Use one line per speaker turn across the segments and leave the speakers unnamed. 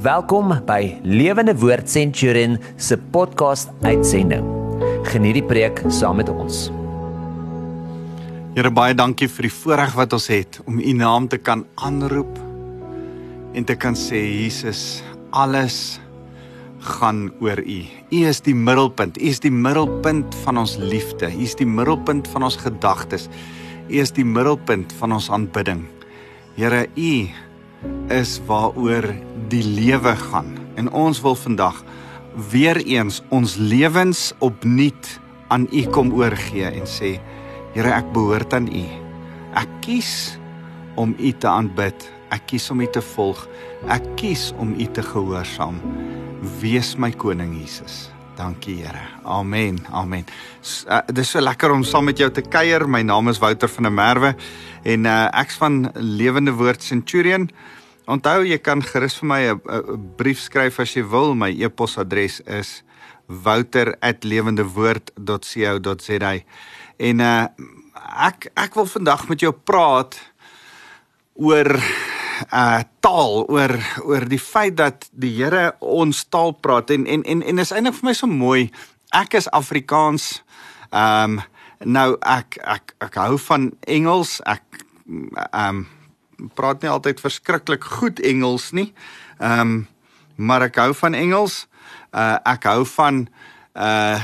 Welkom by Lewende Woord Centurion se podcast uitsending. Geniet die preek saam met ons.
Here baie dankie vir die voorreg wat ons het om u naam te kan aanroep en te kan sê Jesus, alles gaan oor u. U is die middelpunt. U is die middelpunt van ons liefde. U is die middelpunt van ons gedagtes. U is die middelpunt van ons aanbidding. Here, u is waaroor die lewe gaan. En ons wil vandag weer eens ons lewens opnuut aan u kom oorgee en sê, Here, ek behoort aan u. Ek kies om u te aanbid. Ek kies om u te volg. Ek kies om u te gehoorsaam. Wees my koning Jesus. Dankie Here. Amen. Amen. Uh, dit is so lekker om saam met jou te kuier. My naam is Wouter van der Merwe en uh, ek's van Lewende Woord Centurion. Onthou jy kan gerus vir my 'n brief skryf as jy wil. My e-posadres is wouter@lewendewoord.co.za. En uh ek ek wil vandag met jou praat oor uh taal oor oor die feit dat die Here ons taal praat en en en en is eintlik vir my so mooi. Ek is Afrikaans. Ehm um, nou ek ek ek hou van Engels. Ek ehm um, praat nie altyd verskriklik goed Engels nie. Ehm um, maar ek hou van Engels. Uh ek hou van uh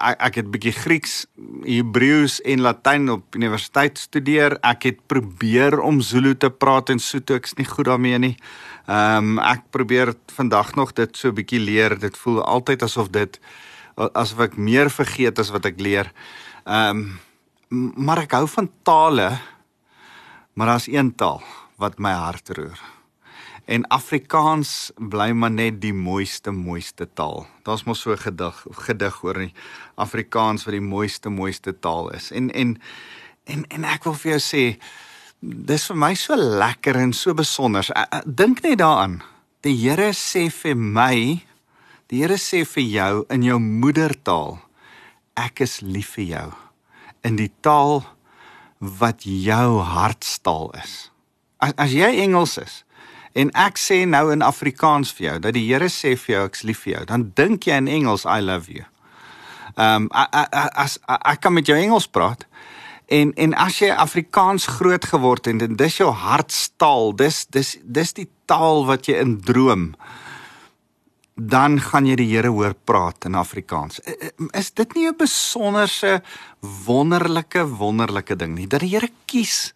ek, ek het bietjie Grieks, Hebreëus en Latyn op universiteit studeer. Ek het probeer om Zulu te praat en Sotho ek's nie goed daarmee nie. Ehm um, ek probeer vandag nog dit so bietjie leer. Dit voel altyd asof dit asof ek meer vergeet as wat ek leer. Ehm um, maar ek hou van tale. Maar daar's een taal wat my hart roer. En Afrikaans bly maar net die mooiste mooiste taal. Daar's mos so 'n gedig gedig oor die Afrikaans wat die mooiste mooiste taal is. En en en en ek wil vir jou sê dis vir my so lekker en so besonder. Dink net daaraan. Die Here sê vir my, die Here sê vir jou in jou moedertaal, ek is lief vir jou. In die taal wat jou hartstaal is. As, as jy Engels is, En ek sê nou in Afrikaans vir jou dat die Here sê vir jou ek's lief vir jou, dan dink jy in Engels I love you. Ehm um, as ek kan met jou Engels praat en en as jy Afrikaans groot geword het en dis jou hartstaal, dis dis dis die taal wat jy in droom dan gaan jy die Here hoor praat in Afrikaans. Is dit nie 'n besonderse wonderlike wonderlike ding nie dat die Here kies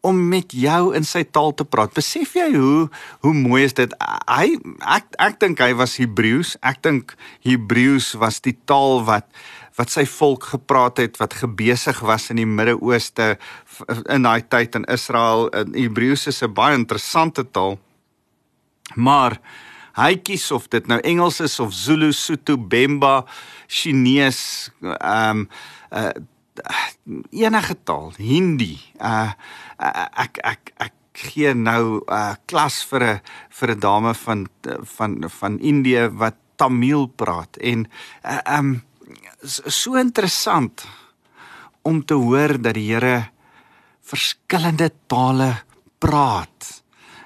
om met jou in sy taal te praat. Besef jy hoe hoe mooi is dit? Hy ek ek dink hy was Hebreëus. Ek dink Hebreëus was die taal wat wat sy volk gepraat het wat gebesig was in die Midde-Ooste in daai tyd in Israel. Hebreëus is 'n baie interessante taal. Maar hy kies of dit nou Engels is of Zulu, Sotho, Bemba, Chinese, ehm um, uh, enige taal, Hindi. Uh ek ek ek gee nou 'n uh, klas vir 'n vir 'n dame van van van Indië wat Tamil praat en uh, um so interessant om te hoor dat die Here verskillende tale praat.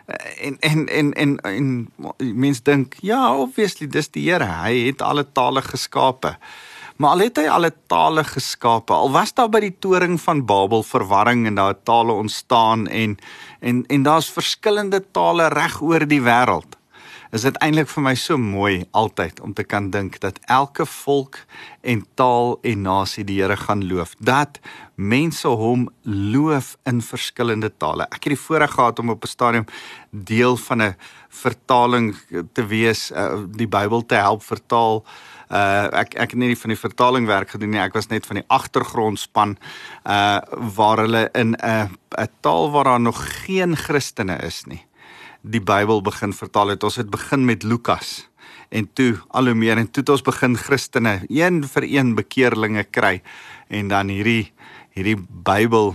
En en en en en mense dink ja obviously dis die Here. Hy het alle tale geskape. Maar al het hy alle tale geskape al was daar by die toring van Babel verwarring en daar tale ontstaan en en en daar's verskillende tale reg oor die wêreld is dit eintlik vir my so mooi altyd om te kan dink dat elke volk en taal en nasie die Here gaan loof dat mense hom loof in verskillende tale. Ek het die voorreg gehad om op 'n stadium deel van 'n vertaling te wees uh, die Bybel te help vertaal. Uh ek ek het nie van die vertaling werk gedoen nie ek was net van die agtergrondspan uh waar hulle in 'n 'n taal waar daar nog geen Christene is nie die Bybel begin vertaal het ons het begin met Lukas en toe al hoe meer en toe het ons begin Christene een vir een bekeerlinge kry en dan hierdie hierdie Bybel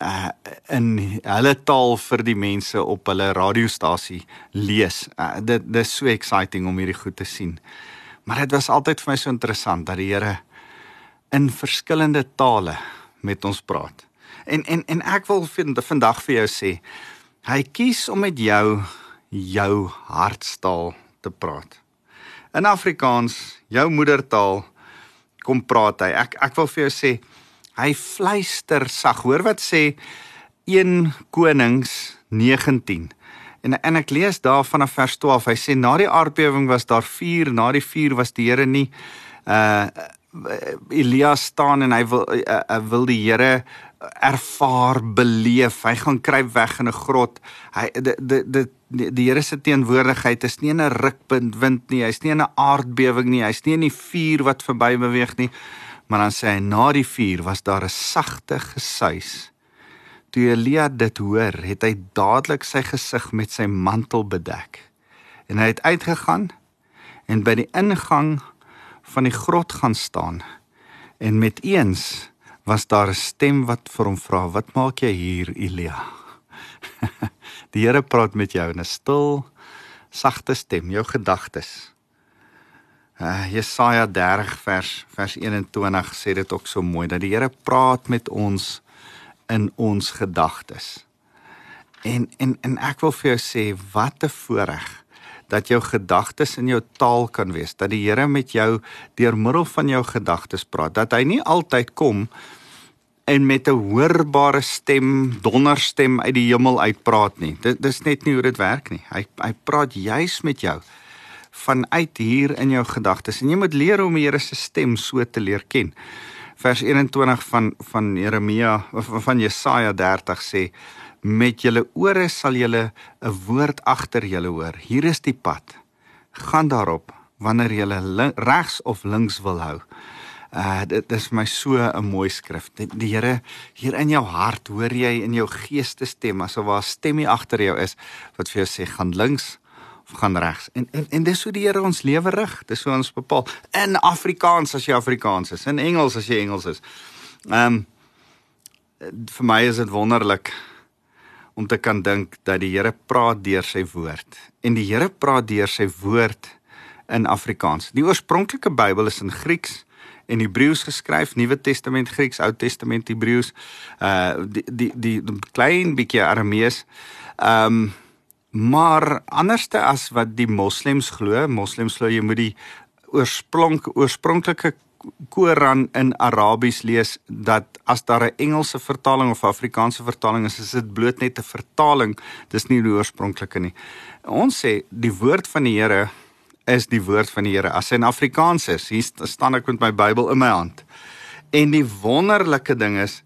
uh in hulle taal vir die mense op hulle radiostasie lees. Uh, dit dis so exciting om hierdie goed te sien. Maar dit was altyd vir my so interessant dat die Here in verskillende tale met ons praat. En en en ek wil vind, vandag vir jou sê, hy kies om met jou jou hartstaal te praat. In Afrikaans, jou moedertaal, kom praat hy. Ek ek wil vir jou sê hy fluister sag. Hoor wat sê 1 Konings 19. En en ek lees daar vanaf vers 12. Hy sê na die aardbewing was daar vuur, na die vuur was die Here nie. Uh Elia staan en hy wil uh, uh, wil die Here ervaar, beleef. Hy gaan kruip weg in 'n grot. Hy die die die, die Here se teenwoordigheid is nie in 'n rukpunt wind nie. Hy's nie in 'n aardbewing nie. Hy's nie in die vuur wat verby beweeg nie. Maar dan sê hy na die vuur was daar 'n sagte gesuis. Toe Elia dit hoor, het hy dadelik sy gesig met sy mantel bedek. En hy het uitgegaan en by die ingang van die grot gaan staan. En met eens was daar 'n stem wat vir hom vra: "Wat maak jy hier, Elia?" die Here praat met jou in 'n stil, sagte stem, jou gedagtes. Uh, Jesaja 30 vers vers 21 sê dit ook so mooi dat die Here praat met ons in ons gedagtes. En en en ek wil vir jou sê wat 'n voorreg dat jou gedagtes in jou taal kan wees, dat die Here met jou deur middel van jou gedagtes praat, dat hy nie altyd kom en met 'n hoorbare stem, donderstem uit die hemel uitpraat nie. Dit dis net nie hoe dit werk nie. Hy hy praat juis met jou vanuit hier in jou gedagtes en jy moet leer om die Here se stem so te leer ken. Vers 21 van van Jeremia of van Jesaja 30 sê met julle ore sal julle 'n woord agter julle hoor. Hier is die pad. Gaan daarop wanneer julle regs of links wil hou. Uh dit is my so 'n mooi skrif. Die, die Here hier in jou hart hoor jy in jou geestestem asof daar 'n stemmie agter jou is wat vir jou sê gaan links of gaan regs. En en en dis hoe die Here ons lewe rig. Dis hoe ons bepaal. In Afrikaans as jy Afrikaans is, in Engels as jy Engels is. Um vir my is dit wonderlik om te kan dink dat die Here praat deur sy woord en die Here praat deur sy woord in Afrikaans. Die oorspronklike Bybel is in Grieks en Hebreëus geskryf, Nuwe Testament Grieks, Ou Testament Hebreëus, uh die die die, die klein bietjie Aramees. Um maar anderste as wat die moslems glo, moslems glo jy moet die oorsprong oorspronklike Koran in Arabies lees dat as daar 'n Engelse vertaling of Afrikaanse vertaling is, is dit bloot net 'n vertaling, dis nie die oorspronklike nie. Ons sê die woord van die Here is die woord van die Here. As hy in Afrikaans is, hier staan ek met my Bybel in my hand. En die wonderlike ding is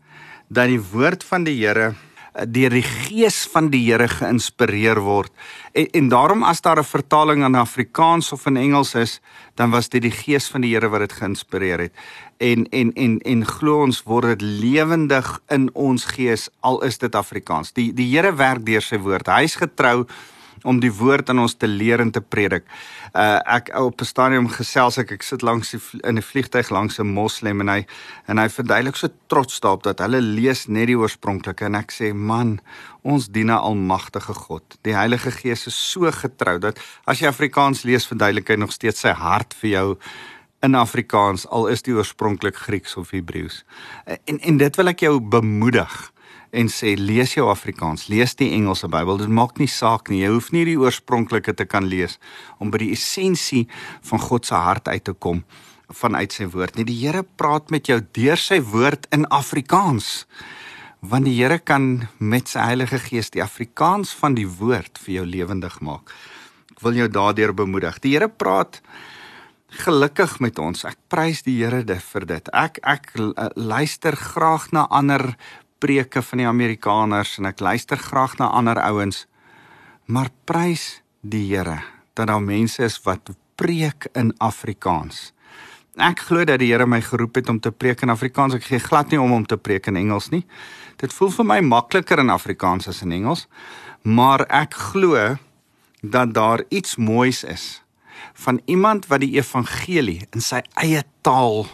dat die woord van die Here deur die gees van die Here geïnspireer word. En, en daarom as daar 'n vertaling in Afrikaans of in Engels is, dan was dit die gees van die Here wat dit geïnspireer het. En en en en glo ons word dit lewendig in ons gees al is dit Afrikaans. Die die Here werk deur sy woord. Hy's getrou om die woord aan ons te leer en te predik. Uh ek op 'n stadium gesels ek ek sit langs die, in 'n vliegtyg langs 'n moslem en hy en hy verduidelik so trots daarop dat hulle lees net die oorspronklike en ek sê man ons dien 'n almagtige God. Die Heilige Gees is so getrou dat as jy Afrikaans lees verduidelik hy nog steeds sy hart vir jou in Afrikaans al is die oorspronklik Grieks of Hebreëus. En en dit wil ek jou bemoedig en sê lees jou Afrikaans, lees die Engelse Bybel. Dit maak nie saak nie. Jy hoef nie die oorspronklike te kan lees om by die essensie van God se hart uit te kom vanuit sy woord. Nie die Here praat met jou deur sy woord in Afrikaans. Want die Here kan met sy Heilige Gees die Afrikaans van die woord vir jou lewendig maak. Ek wil jou daardeur bemoedig. Die Here praat gelukkig met ons. Ek prys die Here vir dit. Ek ek luister graag na ander preke van die Amerikaners en ek luister graag na ander ouens. Maar prys die Here dat daar mense is wat preek in Afrikaans. Ek glo dat die Here my geroep het om te preek in Afrikaans. Ek gee glad nie om om te preek in Engels nie. Dit voel vir my makliker in Afrikaans as in Engels. Maar ek glo dat daar iets moois is van iemand wat die evangelie in sy eie taal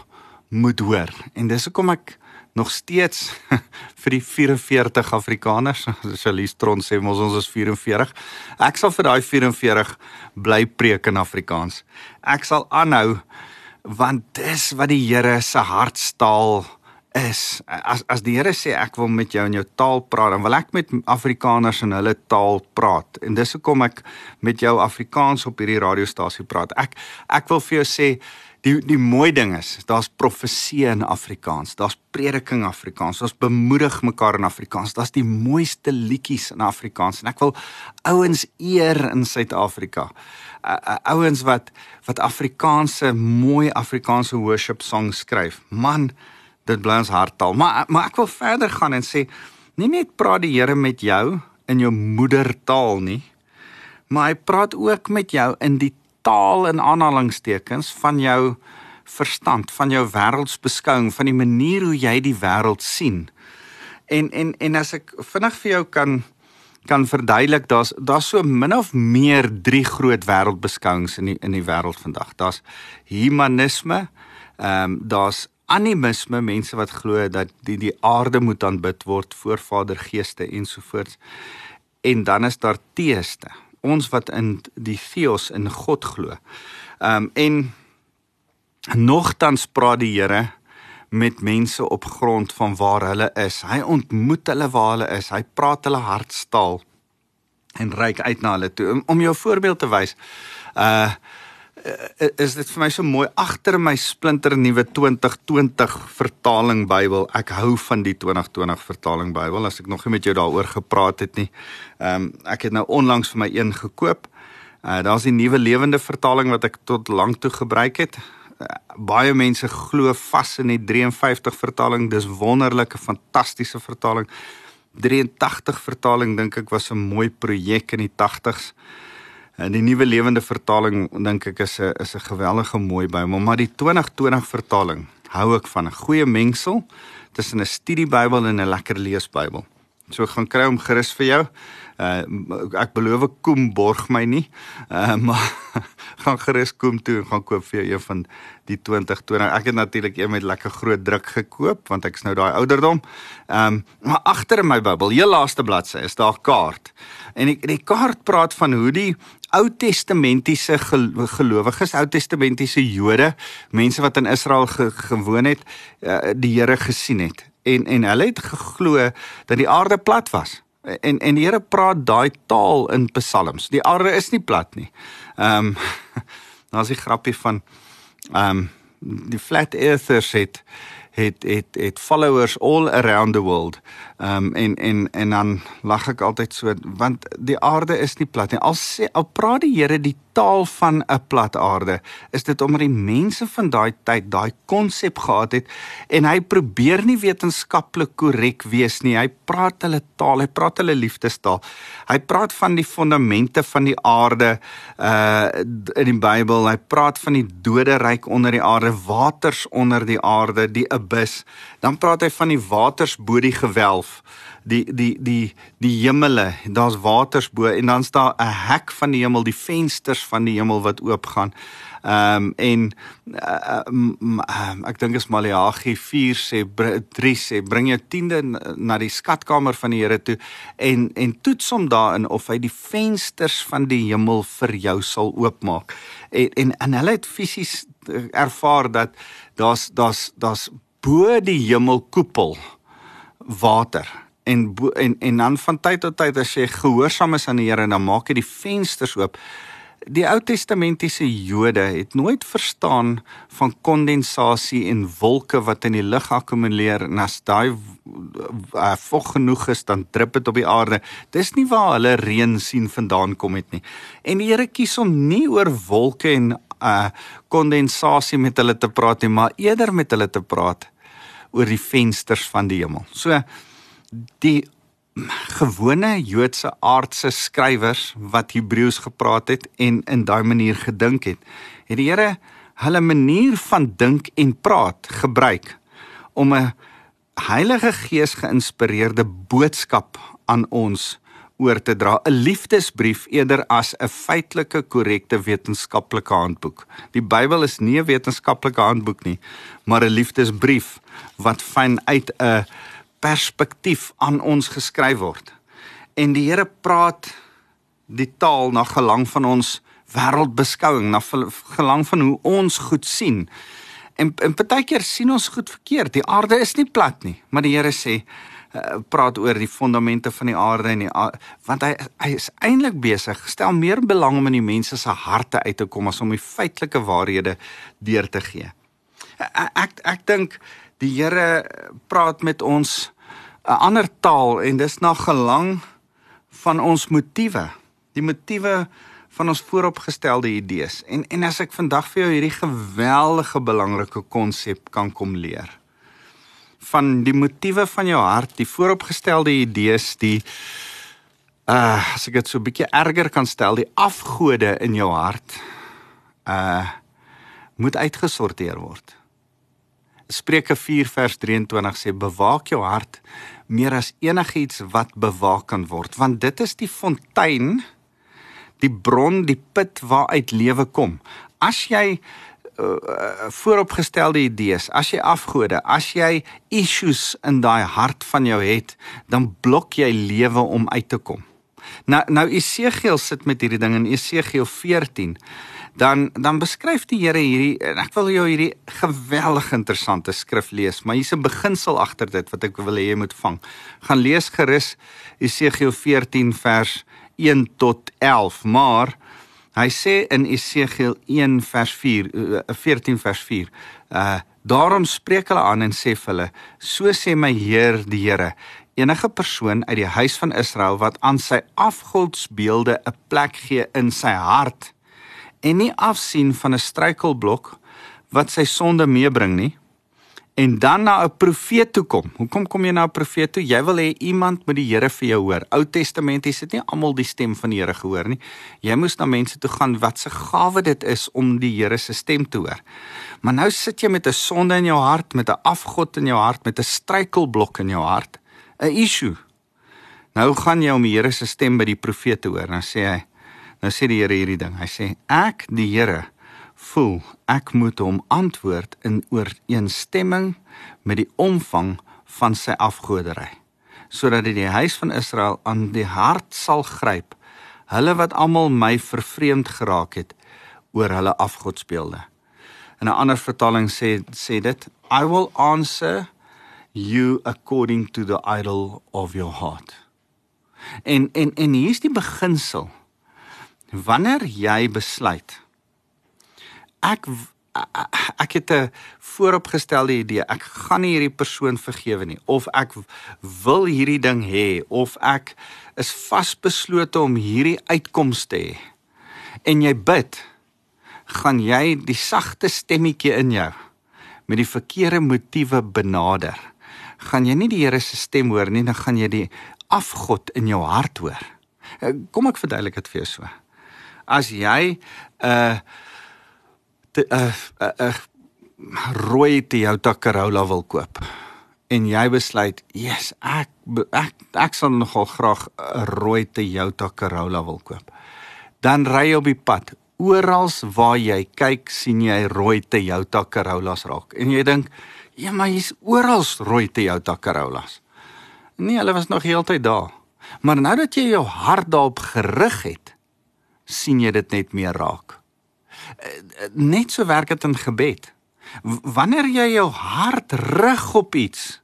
moet hoor. En dis hoekom ek nog steeds vir die 44 Afrikaners, Charlize Tron sê mos ons is 44. Ek sal vir daai 44 bly preek in Afrikaans. Ek sal aanhou want dis wat die Here se hartstaal is as as die Here sê ek wil met jou in jou taal praat, dan wil ek met Afrikaners in hulle taal praat. En dis hoekom ek met jou Afrikaans op hierdie radiostasie praat. Ek ek wil vir jou sê die die mooi ding is, daar's profesie in Afrikaans, daar's prediking Afrikaans, daar's bemoedig mekaar in Afrikaans, daar's die mooiste liedjies in Afrikaans en ek wil ouens eer in Suid-Afrika. Uh, uh, ouens wat wat Afrikaanse mooi Afrikaanse worship songs skryf. Man, dit bly ons harttaal. Maar maar ek wil verder gaan en sê nie net praat die Here met jou in jou moedertaal nie, maar hy praat ook met jou in die taal in aanhalingstekens van jou verstand, van jou wêreldsbeskouing, van die manier hoe jy die wêreld sien. En en en as ek vinnig vir jou kan kan verduidelik, daar's daar's so min of meer drie groot wêreldbeskouings in die in die wêreld vandag. Daar's humanisme, ehm um, daar's animisme, mense wat glo dat die die aarde moet aanbid word, voorvader geeste ensovoorts. En dan is daar teëste, ons wat in die theos in God glo. Ehm um, en nogtans praat die Here met mense op grond van waar hulle is. Hy ontmoet hulle waar hulle is. Hy praat hulle hartstaal en reik uit na hulle toe. Om, jou voorbeeld te wys. Uh uh, is dit vir my so mooi agter my splinter nuwe 2020 vertaling Bybel. Ek hou van die 2020 vertaling Bybel. As ek nog nie met jou daaroor gepraat het nie. Ehm um, ek het nou onlangs vir my een gekoop. Uh daar's die nuwe lewende vertaling wat ek tot lank toe gebruik het. Uh, baie mense glo vas in die 53 vertaling. Dis wonderlike, fantastiese vertaling. 83 vertaling dink ek was 'n mooi projek in die 80s. En die nuwe lewende vertaling dink ek is 'n is 'n geweldige mooi Bybel, maar die 2020 vertaling hou ek van 'n goeie mengsel tussen 'n studiebybel en 'n lekker leesbybel. So gaan kry hom gerus vir jou. Uh ek beloof Koem borg my nie. Uh maar gaan gerus Koem toe en gaan koop vir jou een van die 2020. Ek het natuurlik een met lekker groot druk gekoop want ek is nou daai ouderdom. Ehm um, maar agter in my Bybel, heel laaste bladsy is daar 'n kaart. En die, die kaart praat van hoe die Ou Testamentiese gelowiges, Ou Testamentiese Jode, mense wat in Israel ge, gewoon het, uh, die Here gesien het. En en hulle het geglo dat die aarde plat was. En en die Here praat daai taal in Psalms. Die aarde is nie plat nie. Ehm um, daar's 'n grappie van ehm um, die flat earthers het het het het followers all around the world. Ehm um, en en en dan lag ek altyd so want die aarde is nie plat nie. Al sê al praat die Here die taal van 'n plat aarde, is dit omdat die mense van daai tyd daai konsep gehad het en hy probeer nie wetenskaplik korrek wees nie. Hy praat hulle taal, hy praat hulle liefdestaal. Hy praat van die fondamente van die aarde uh in die Bybel. Hy praat van die doderyk onder die aarde, waters onder die aarde, die abyss. Dan praat hy van die waters bo die gewelf die die die die hemele, daar's waters bo en dan's daar 'n hek van die hemel, die vensters van die hemel wat oopgaan. Ehm um, en uh, um, ek dink is Maleagi 4 sê 3 sê bring jou tiende na die skatkamer van die Here toe en en toets hom daarin of hy die vensters van die hemel vir jou sal oopmaak. En en en hulle het fisies ervaar dat daar's daar's daar's bo die hemelkoepel water en en en dan van tyd tot tyd as jy gehoorsaam is aan die Here dan maak jy die vensters oop. Die Ou Testamentiese Jode het nooit verstaan van kondensasie en wolke wat in die lug akkumuleer en as daai uh, vog genoeg is dan drup dit op die aarde. Dis nie waar hulle reën sien vandaan kom het nie. En die Here kies om nie oor wolke en uh kondensasie met hulle te praat nie, maar eerder met hulle te praat oor die vensters van die hemel. So die gewone Joodse aardse skrywers wat Hebreëus gepraat het en in daai manier gedink het, het die Here hulle manier van dink en praat gebruik om 'n Heilige Gees geïnspireerde boodskap aan ons oor te dra, 'n liefdesbrief eerder as 'n feitelike korrekte wetenskaplike handboek. Die Bybel is nie 'n wetenskaplike handboek nie, maar 'n liefdesbrief wat vanuit 'n perspektief aan ons geskryf word. En die Here praat die taal na gelang van ons wêreldbeskouing, na gelang van hoe ons goed sien. En en partykeer sien ons goed verkeerd. Die aarde is nie plat nie, maar die Here sê uh, praat oor die fondamente van die aarde en die want hy hy is eintlik besig stel meer belang om in die mense se harte uit te kom as om die feitelike waarhede deur te gee. Ek ek, ek dink die Here praat met ons 'n ander taal en dis na gelang van ons motiewe. Die motiewe van ons vooropgestelde idees. En en as ek vandag vir jou hierdie geweldige belangrike konsep kan kom leer van die motiewe van jou hart, die vooropgestelde idees, die uh as ek dit so 'n bietjie erger kan stel, die afgode in jou hart uh moet uitgesorteer word. Spreuke 4 vers 23 sê bewaak jou hart meer as enigiets wat bewaak kan word, want dit is die fontein die bron, die put waaruit lewe kom. As jy uh, vooropgestelde idees, as jy afgode, as jy issues in daai hart van jou het, dan blok jy lewe om uit te kom. Nou nou Esegiel sit met hierdie ding in Esegiel 14. Dan dan beskryf die Here hierdie en ek wil jou hierdie geweldig interessante skrif lees, maar hier's 'n beginsel agter dit wat ek wil hê jy moet vang. Gaan lees gerus Esegiel 14 vers 1 tot 11, maar hy sê in Esegiel 1 vers 4 14 vers 4 uh daarom spreek hulle aan en sê vir hulle so sê my Heer die Here enige persoon uit die huis van Israel wat aan sy afgodsbeelde 'n plek gee in sy hart en nie afsien van 'n struikelblok wat sy sonde meebring nie en dan na 'n profeet toe kom. Hoekom kom jy na 'n profeet toe? Jy wil hê iemand moet die Here vir jou hoor. Ou Testament is dit nie almal die stem van die Here gehoor nie. Jy moes na mense toe gaan wat se gawe dit is om die Here se stem te hoor. Maar nou sit jy met 'n sonde in jou hart, met 'n afgod in jou hart, met 'n struikelblok in jou hart, 'n issue. Nou gaan jy om die Here se stem by die profeet te hoor. Nou sê hy, nou sê die Here hierdie ding. Hy sê ek die Here voel ek moet hom antwoord in ooreenstemming met die omvang van sy afgodery sodat dit die huis van Israel aan die hart sal gryp hulle wat almal my vervreemd geraak het oor hulle afgodsbeelde in 'n ander vertaling sê sê dit i will answer you according to the idol of your heart en en en hier is die beginsel wanneer jy besluit ek ek het 'n vooropgestelde idee. Ek gaan nie hierdie persoon vergewe nie of ek wil hierdie ding hê of ek is vasbeslote om hierdie uitkoms te hê. En jy bid, gaan jy die sagte stemmetjie in jou met die verkeerde motiewe benader. Gaan jy nie die Here se stem hoor nie, dan gaan jy die afgod in jou hart hoor. Kom ek verduidelik dit vir jou so. As jy 'n uh, 'n 'n 'n rooi Toyota Corolla wil koop en jy besluit, "Jesus, ek ek ek sal nogal graag 'n rooi Toyota Corolla wil koop." Dan ry jy op die pad. Oral waar jy kyk, sien jy rooi Toyota Corollas raak. En jy dink, "Ja, maar hier's oral rooi Toyota Corollas." Nee, hulle was nog heeltyd daar. Maar nou dat jy jou hart daarop gerig het, sien jy dit net meer raak net so werk dit in gebed. Wanneer jy jou hart rig op iets,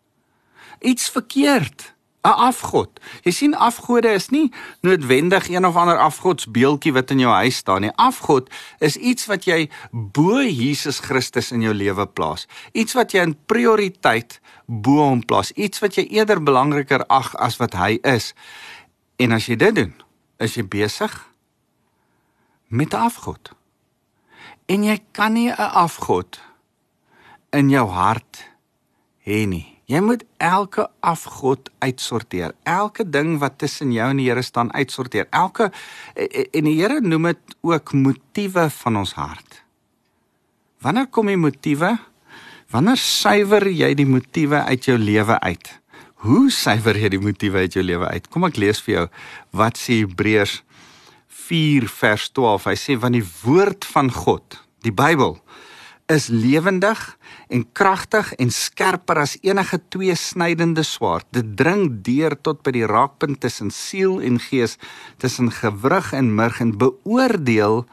iets verkeerd, 'n afgod. Jy sien afgode is nie noodwendig een of ander afgodsbeeldjie wat in jou huis staan nie. Afgod is iets wat jy bo Jesus Christus in jou lewe plaas. Iets wat jy in prioriteit bo hom plaas. Iets wat jy eerder belangriker ag as wat hy is. En as jy dit doen, is jy besig met afgod. En jy kan nie 'n afgod in jou hart hê nie. Jy moet elke afgod uitsorteer. Elke ding wat tussen jou en die Here staan uitsorteer. Elke en die Here noem dit ook motiewe van ons hart. Wanneer kom die motiewe? Wanneer suiwer jy die motiewe uit jou lewe uit? Hoe suiwer jy die motiewe uit jou lewe uit? Kom ek lees vir jou wat sê Hebreërs 4 vers 12. Hy sê want die woord van God, die Bybel, is lewendig en kragtig en skerper as enige tweesnydende swaard. Dit dring deur tot by die raakpunt tussen siel en gees, tussen gewrig en murg en beoordeel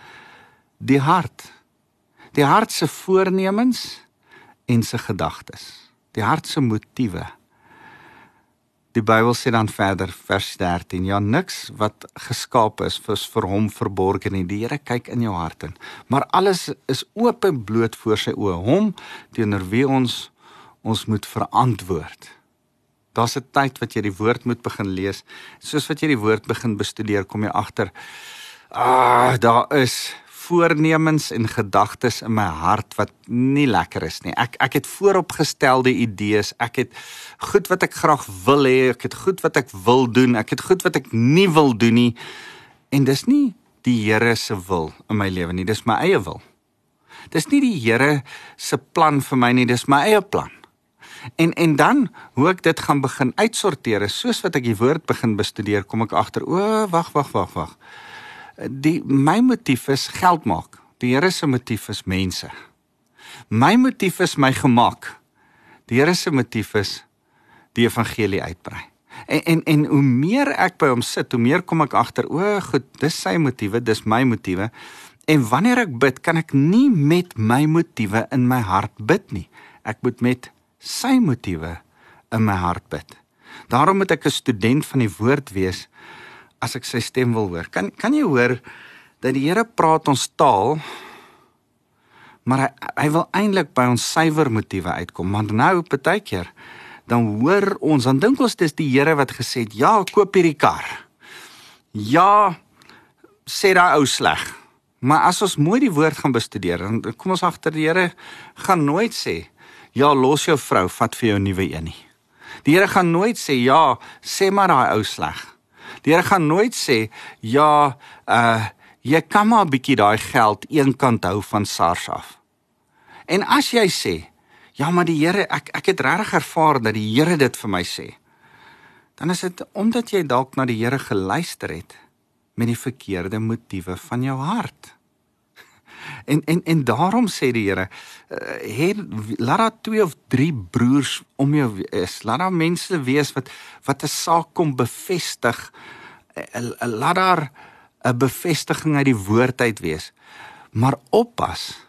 die hart. Die hart se voornemens en se gedagtes. Die hart se motiewe. Die Bybel sê dan verder vers 13: Ja niks wat geskaap is vir vir hom verborge nie. Die Here kyk in jou hart in. Maar alles is oop en bloot voor sy oë. Hom teenoor wie ons ons moet verantwoord. Daar's 'n tyd wat jy die woord moet begin lees. Soos wat jy die woord begin bestudeer, kom jy agter ah, daar is voornemens en gedagtes in my hart wat nie lekker is nie. Ek ek het vooropgestelde idees. Ek het goed wat ek graag wil hê, ek het goed wat ek wil doen, ek het goed wat ek nie wil doen nie. En dis nie die Here se wil in my lewe nie, dis my eie wil. Dis nie die Here se plan vir my nie, dis my eie plan. En en dan hoe ek dit gaan begin uitsorteer, soos wat ek die woord begin bestudeer, kom ek agter, o, wag, wag, wag, wag die my motief is geld maak. Die Here se motief is mense. My motief is my gemak. Die Here se motief is die evangelie uitbrei. En en en hoe meer ek by hom sit, hoe meer kom ek agter, o, goed, dis sy motiewe, dis my motiewe. En wanneer ek bid, kan ek nie met my motiewe in my hart bid nie. Ek moet met sy motiewe in my hart bid. Daarom moet ek 'n student van die woord wees as ek sy stem wil hoor. Kan kan jy hoor dat die Here praat ons taal maar hy hy wil eintlik by ons suiwer motiewe uitkom. Maar nou partykeer dan hoor ons, dan dink ons dis die Here wat gesê het, "Ja, koop hierdie kar." Ja, sê daai ou sleg. Maar as ons mooi die woord gaan bestudeer, dan kom ons agter die Here gaan nooit sê, "Ja, los jou vrou, vat vir jou 'n nuwe een nie." Die Here gaan nooit sê, "Ja, sê maar daai ou sleg." Die Here gaan nooit sê ja, uh jy kan maar 'n bietjie daai geld eenkant hou van SARS af. En as jy sê, ja, maar die Here ek ek het regtig ervaar dat die Here dit vir my sê. Dan is dit omdat jy dalk na die Here geluister het met die verkeerde motiewe van jou hart. En en en daarom sê die Here, uh, laat daar twee of drie broers om jou is. Laat daar mense wees wat wat 'n saak kom bevestig. Uh, laat daar 'n bevestiging uit die woord uit wees. Maar oppas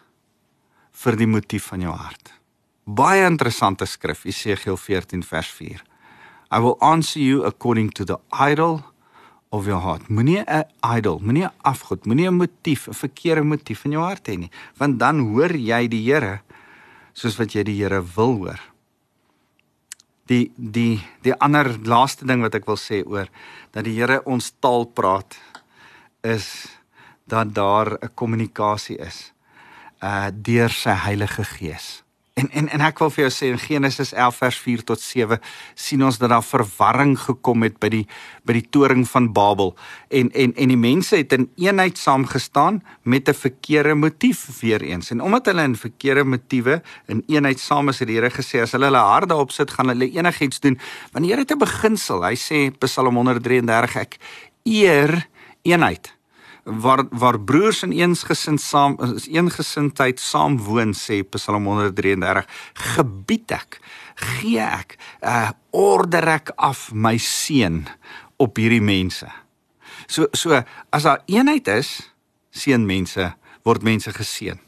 vir die motief van jou hart. Baie interessante skrif, Jesegiel 14 vers 4. I will answer you according to the idol of your heart. Moenie 'n idol, moenie 'n afgod, moenie 'n motief, 'n verkeerde motief in jou hart hê nie, want dan hoor jy die Here soos wat jy die Here wil hoor. Die die die ander laaste ding wat ek wil sê oor dat die Here ons taal praat is dat daar 'n kommunikasie is uh deur sy Heilige Gees. En en en ek wil vir jou sê in Genesis 11 vers 4 tot 7 sien ons dat daar verwarring gekom het by die by die toring van Babel en en en die mense het in eenheid saamgestaan met 'n verkeerde motief weer eens. En omdat hulle in verkeerde motiewe in eenheid saam is, het die Here gesê as hulle hulle harde opsit, gaan hulle enigiets doen. Want die Here het 'n beginsel. Hy sê Psalm 133 ek eer eenheid waar waar broers in eensgesind saam is eengesindheid saam woon sê Psalm 133 gebied ek gee ek uh, order ek af my seën op hierdie mense. So so as daar eenheid is seën mense word mense geseën.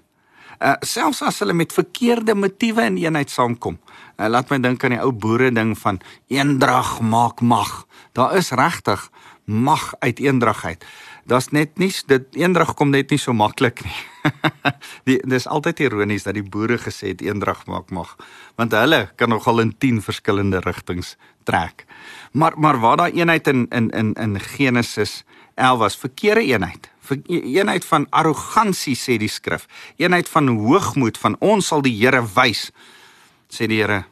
Uh, selfs as hulle met verkeerde motiewe in eenheid saamkom. Uh, laat my dink aan die ou boere ding van eendrag maak mag. Daar is regtig mag uit eendrag uit Daar's net nie dit eendrag kom net nie so maklik nie. die dis altyd ironies dat die boere gesê het eendrag maak mag, want hulle kan nogal in 10 verskillende rigtings trek. Maar maar waar daai eenheid in in in in Genesis 11 was verkeerde eenheid. Ver, e, eenheid van arrogansie sê die skrif. Eenheid van hoogmoed van ons sal die Here wys. Sê die Here,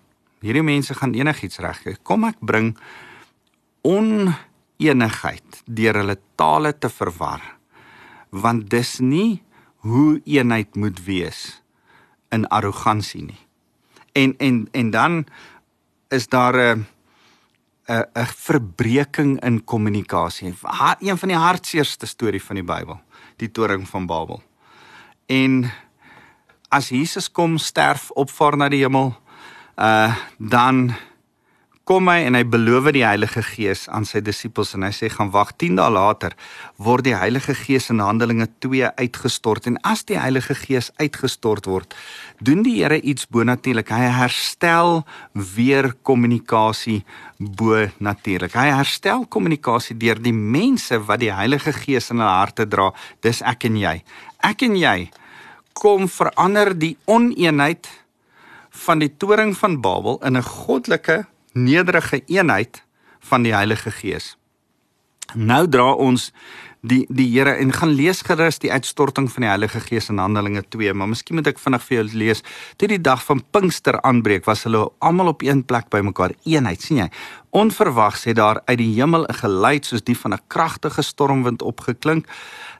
hierdie mense gaan enigiets regkry. Kom ek bring on eenigheid deur hulle tale te verwar want dis nie hoe eenheid moet wees in arrogansie nie. En en en dan is daar 'n 'n 'n verbreeking in kommunikasie. Een van die hartseerste storie van die Bybel die toring van Babel. En as Jesus kom sterf opvaar na die hemel uh dan kom hy en hy beloof die Heilige Gees aan sy disippels en hy sê gaan wag 10 dae later word die Heilige Gees in Handelinge 2 uitgestort en as die Heilige Gees uitgestort word doen die Here iets bonatuurlik. Hy herstel weer kommunikasie bo natuurlik hy herstel kommunikasie deur die mense wat die Heilige Gees in hulle harte dra. Dis ek en jy. Ek en jy kom verander die oneenheid van die toring van Babel in 'n goddelike nederige eenheid van die Heilige Gees. Nou dra ons die die Here en gaan lees gerus die uitstorting van die Heilige Gees in Handelinge 2, maar miskien moet ek vinnig vir jou lees. Toe die dag van Pinkster aanbreek, was hulle almal op een plek bymekaar, eenheid, sien jy? Onverwags het daar uit die hemel 'n geluid soos die van 'n kragtige stormwind opgeklink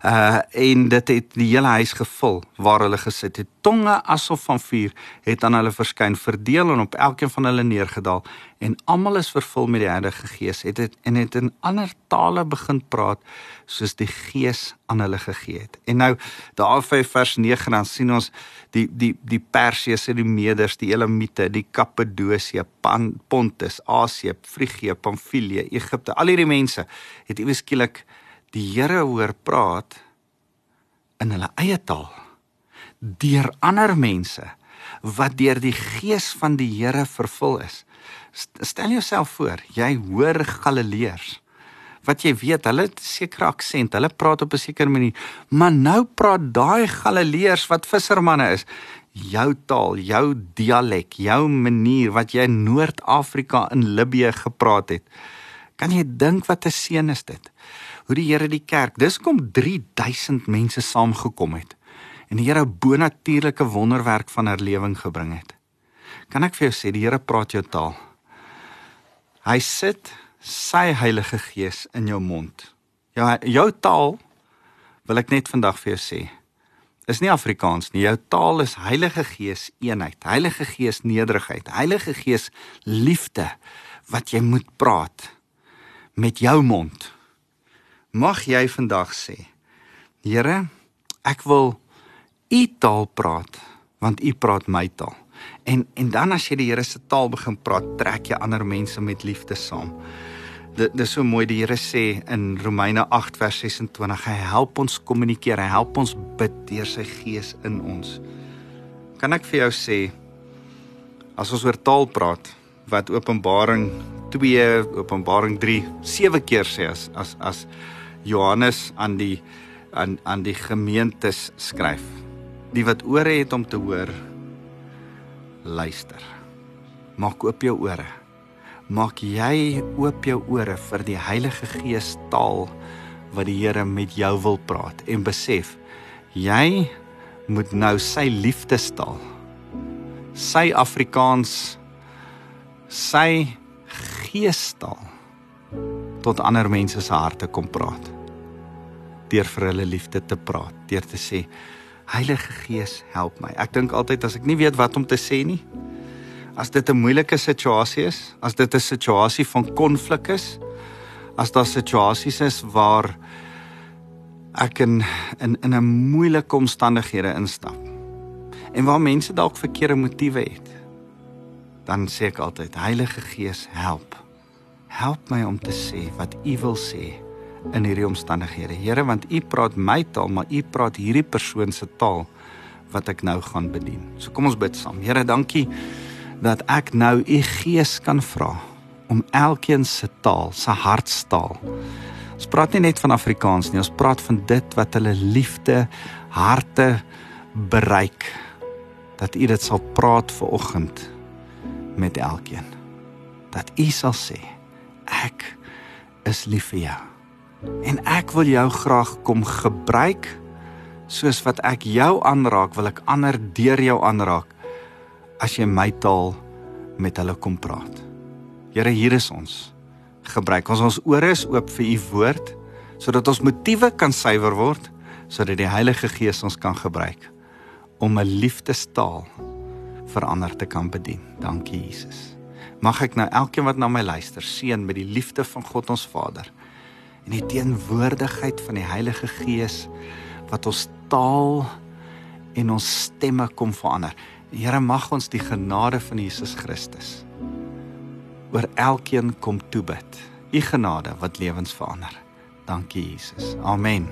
uh en dit het die hele huis gevul waar hulle gesit het tonge asof van vuur het aan hulle verskyn verdeel en op elkeen van hulle neergedaal en almal is vervul met die Heilige Gees het dit en het in ander tale begin praat soos die Gees aan hulle gegee het en nou daar by vers 9 dan sien ons die die die Persiëse die Meders die Elamite die Kappadosie Pontus Asië Frigië Pamfilië Egipte al hierdie mense het iewes skielik die Here hoor praat in hulle eie taal deur ander mense wat deur die gees van die Here vervul is. Stel jouself voor, jy hoor Galileërs wat jy weet, hulle het 'n sekere aksent, hulle praat op 'n sekere manier, maar nou praat daai Galileërs wat vissermanne is, jou taal, jou dialek, jou manier wat jy in Noord-Afrika in Libië gepraat het. Kan jy dink wat 'n seën is dit? hoe die Here die kerk, dis kom 3000 mense saamgekom het en die Here 'n bonatuurlike wonderwerk van herlewing gebring het. Kan ek vir jou sê die Here praat jou taal. Hy sit sy Heilige Gees in jou mond. Ja, jou taal wil ek net vandag vir jou sê. Is nie Afrikaans nie. Jou taal is Heilige Gees eenheid, Heilige Gees nederigheid, Heilige Gees liefde wat jy moet praat met jou mond mag jy vandag sê Here ek wil u taal praat want u praat my taal en en dan as jy die Here se taal begin praat trek jy ander mense met liefde saam dit dis so mooi die Here sê in Romeine 8 vers 26 hy help ons kommunikeer hy help ons bid deur sy gees in ons kan ek vir jou sê as ons oor taal praat wat Openbaring 2 Openbaring 3 sewe keer sê as as as Johannes aan die aan aan die gemeentes skryf. Die wat ore het om te hoor, luister. Maak oop jou ore. Maak jy oop jou ore vir die Heilige Gees taal wat die Here met jou wil praat en besef jy moet nou sy liefdestaal sy Afrikaans sy geestaal tot ander mense se harte kom praat deur vir hulle liefde te praat, deur te sê Heilige Gees, help my. Ek dink altyd as ek nie weet wat om te sê nie, as dit 'n moeilike situasie is, as dit 'n situasie van konflik is, as daar situasies is waar ek in in in 'n moeilike omstandighede instap en waar mense dalk verkeerde motiewe het, dan sê ek altyd Heilige Gees, help. Help my om te sê wat U wil sê in hierdie omstandighede. Here, want U praat my taal, maar U praat hierdie persoon se taal wat ek nou gaan bedien. So kom ons bid saam. Here, dankie dat ek nou U Gees kan vra om elkeen se taal, se hartstaal. Ons praat nie net van Afrikaans nie, ons praat van dit wat hulle liefde harte bereik. Dat U dit sal praat ver oggend met elkeen. Dat U sal sê ek is lief vir jou. En ek wil jou graag kom gebruik soos wat ek jou aanraak, wil ek ander deur jou aanraak as jy my taal met hulle kom praat. Here, hier is ons. Gebruik ons ons ore is oop vir u woord sodat ons motiewe kan suiwer word sodat die Heilige Gees ons kan gebruik om 'n liefdestaal vir ander te kan bedien. Dankie Jesus. Mag ek nou elkeen wat na my luister seën met die liefde van God ons Vader en die teenwoordigheid van die Heilige Gees wat ons taal en ons stemme kom verander. Here mag ons die genade van Jesus Christus oor elkeen kom toebid. U genade wat lewens verander. Dankie Jesus. Amen.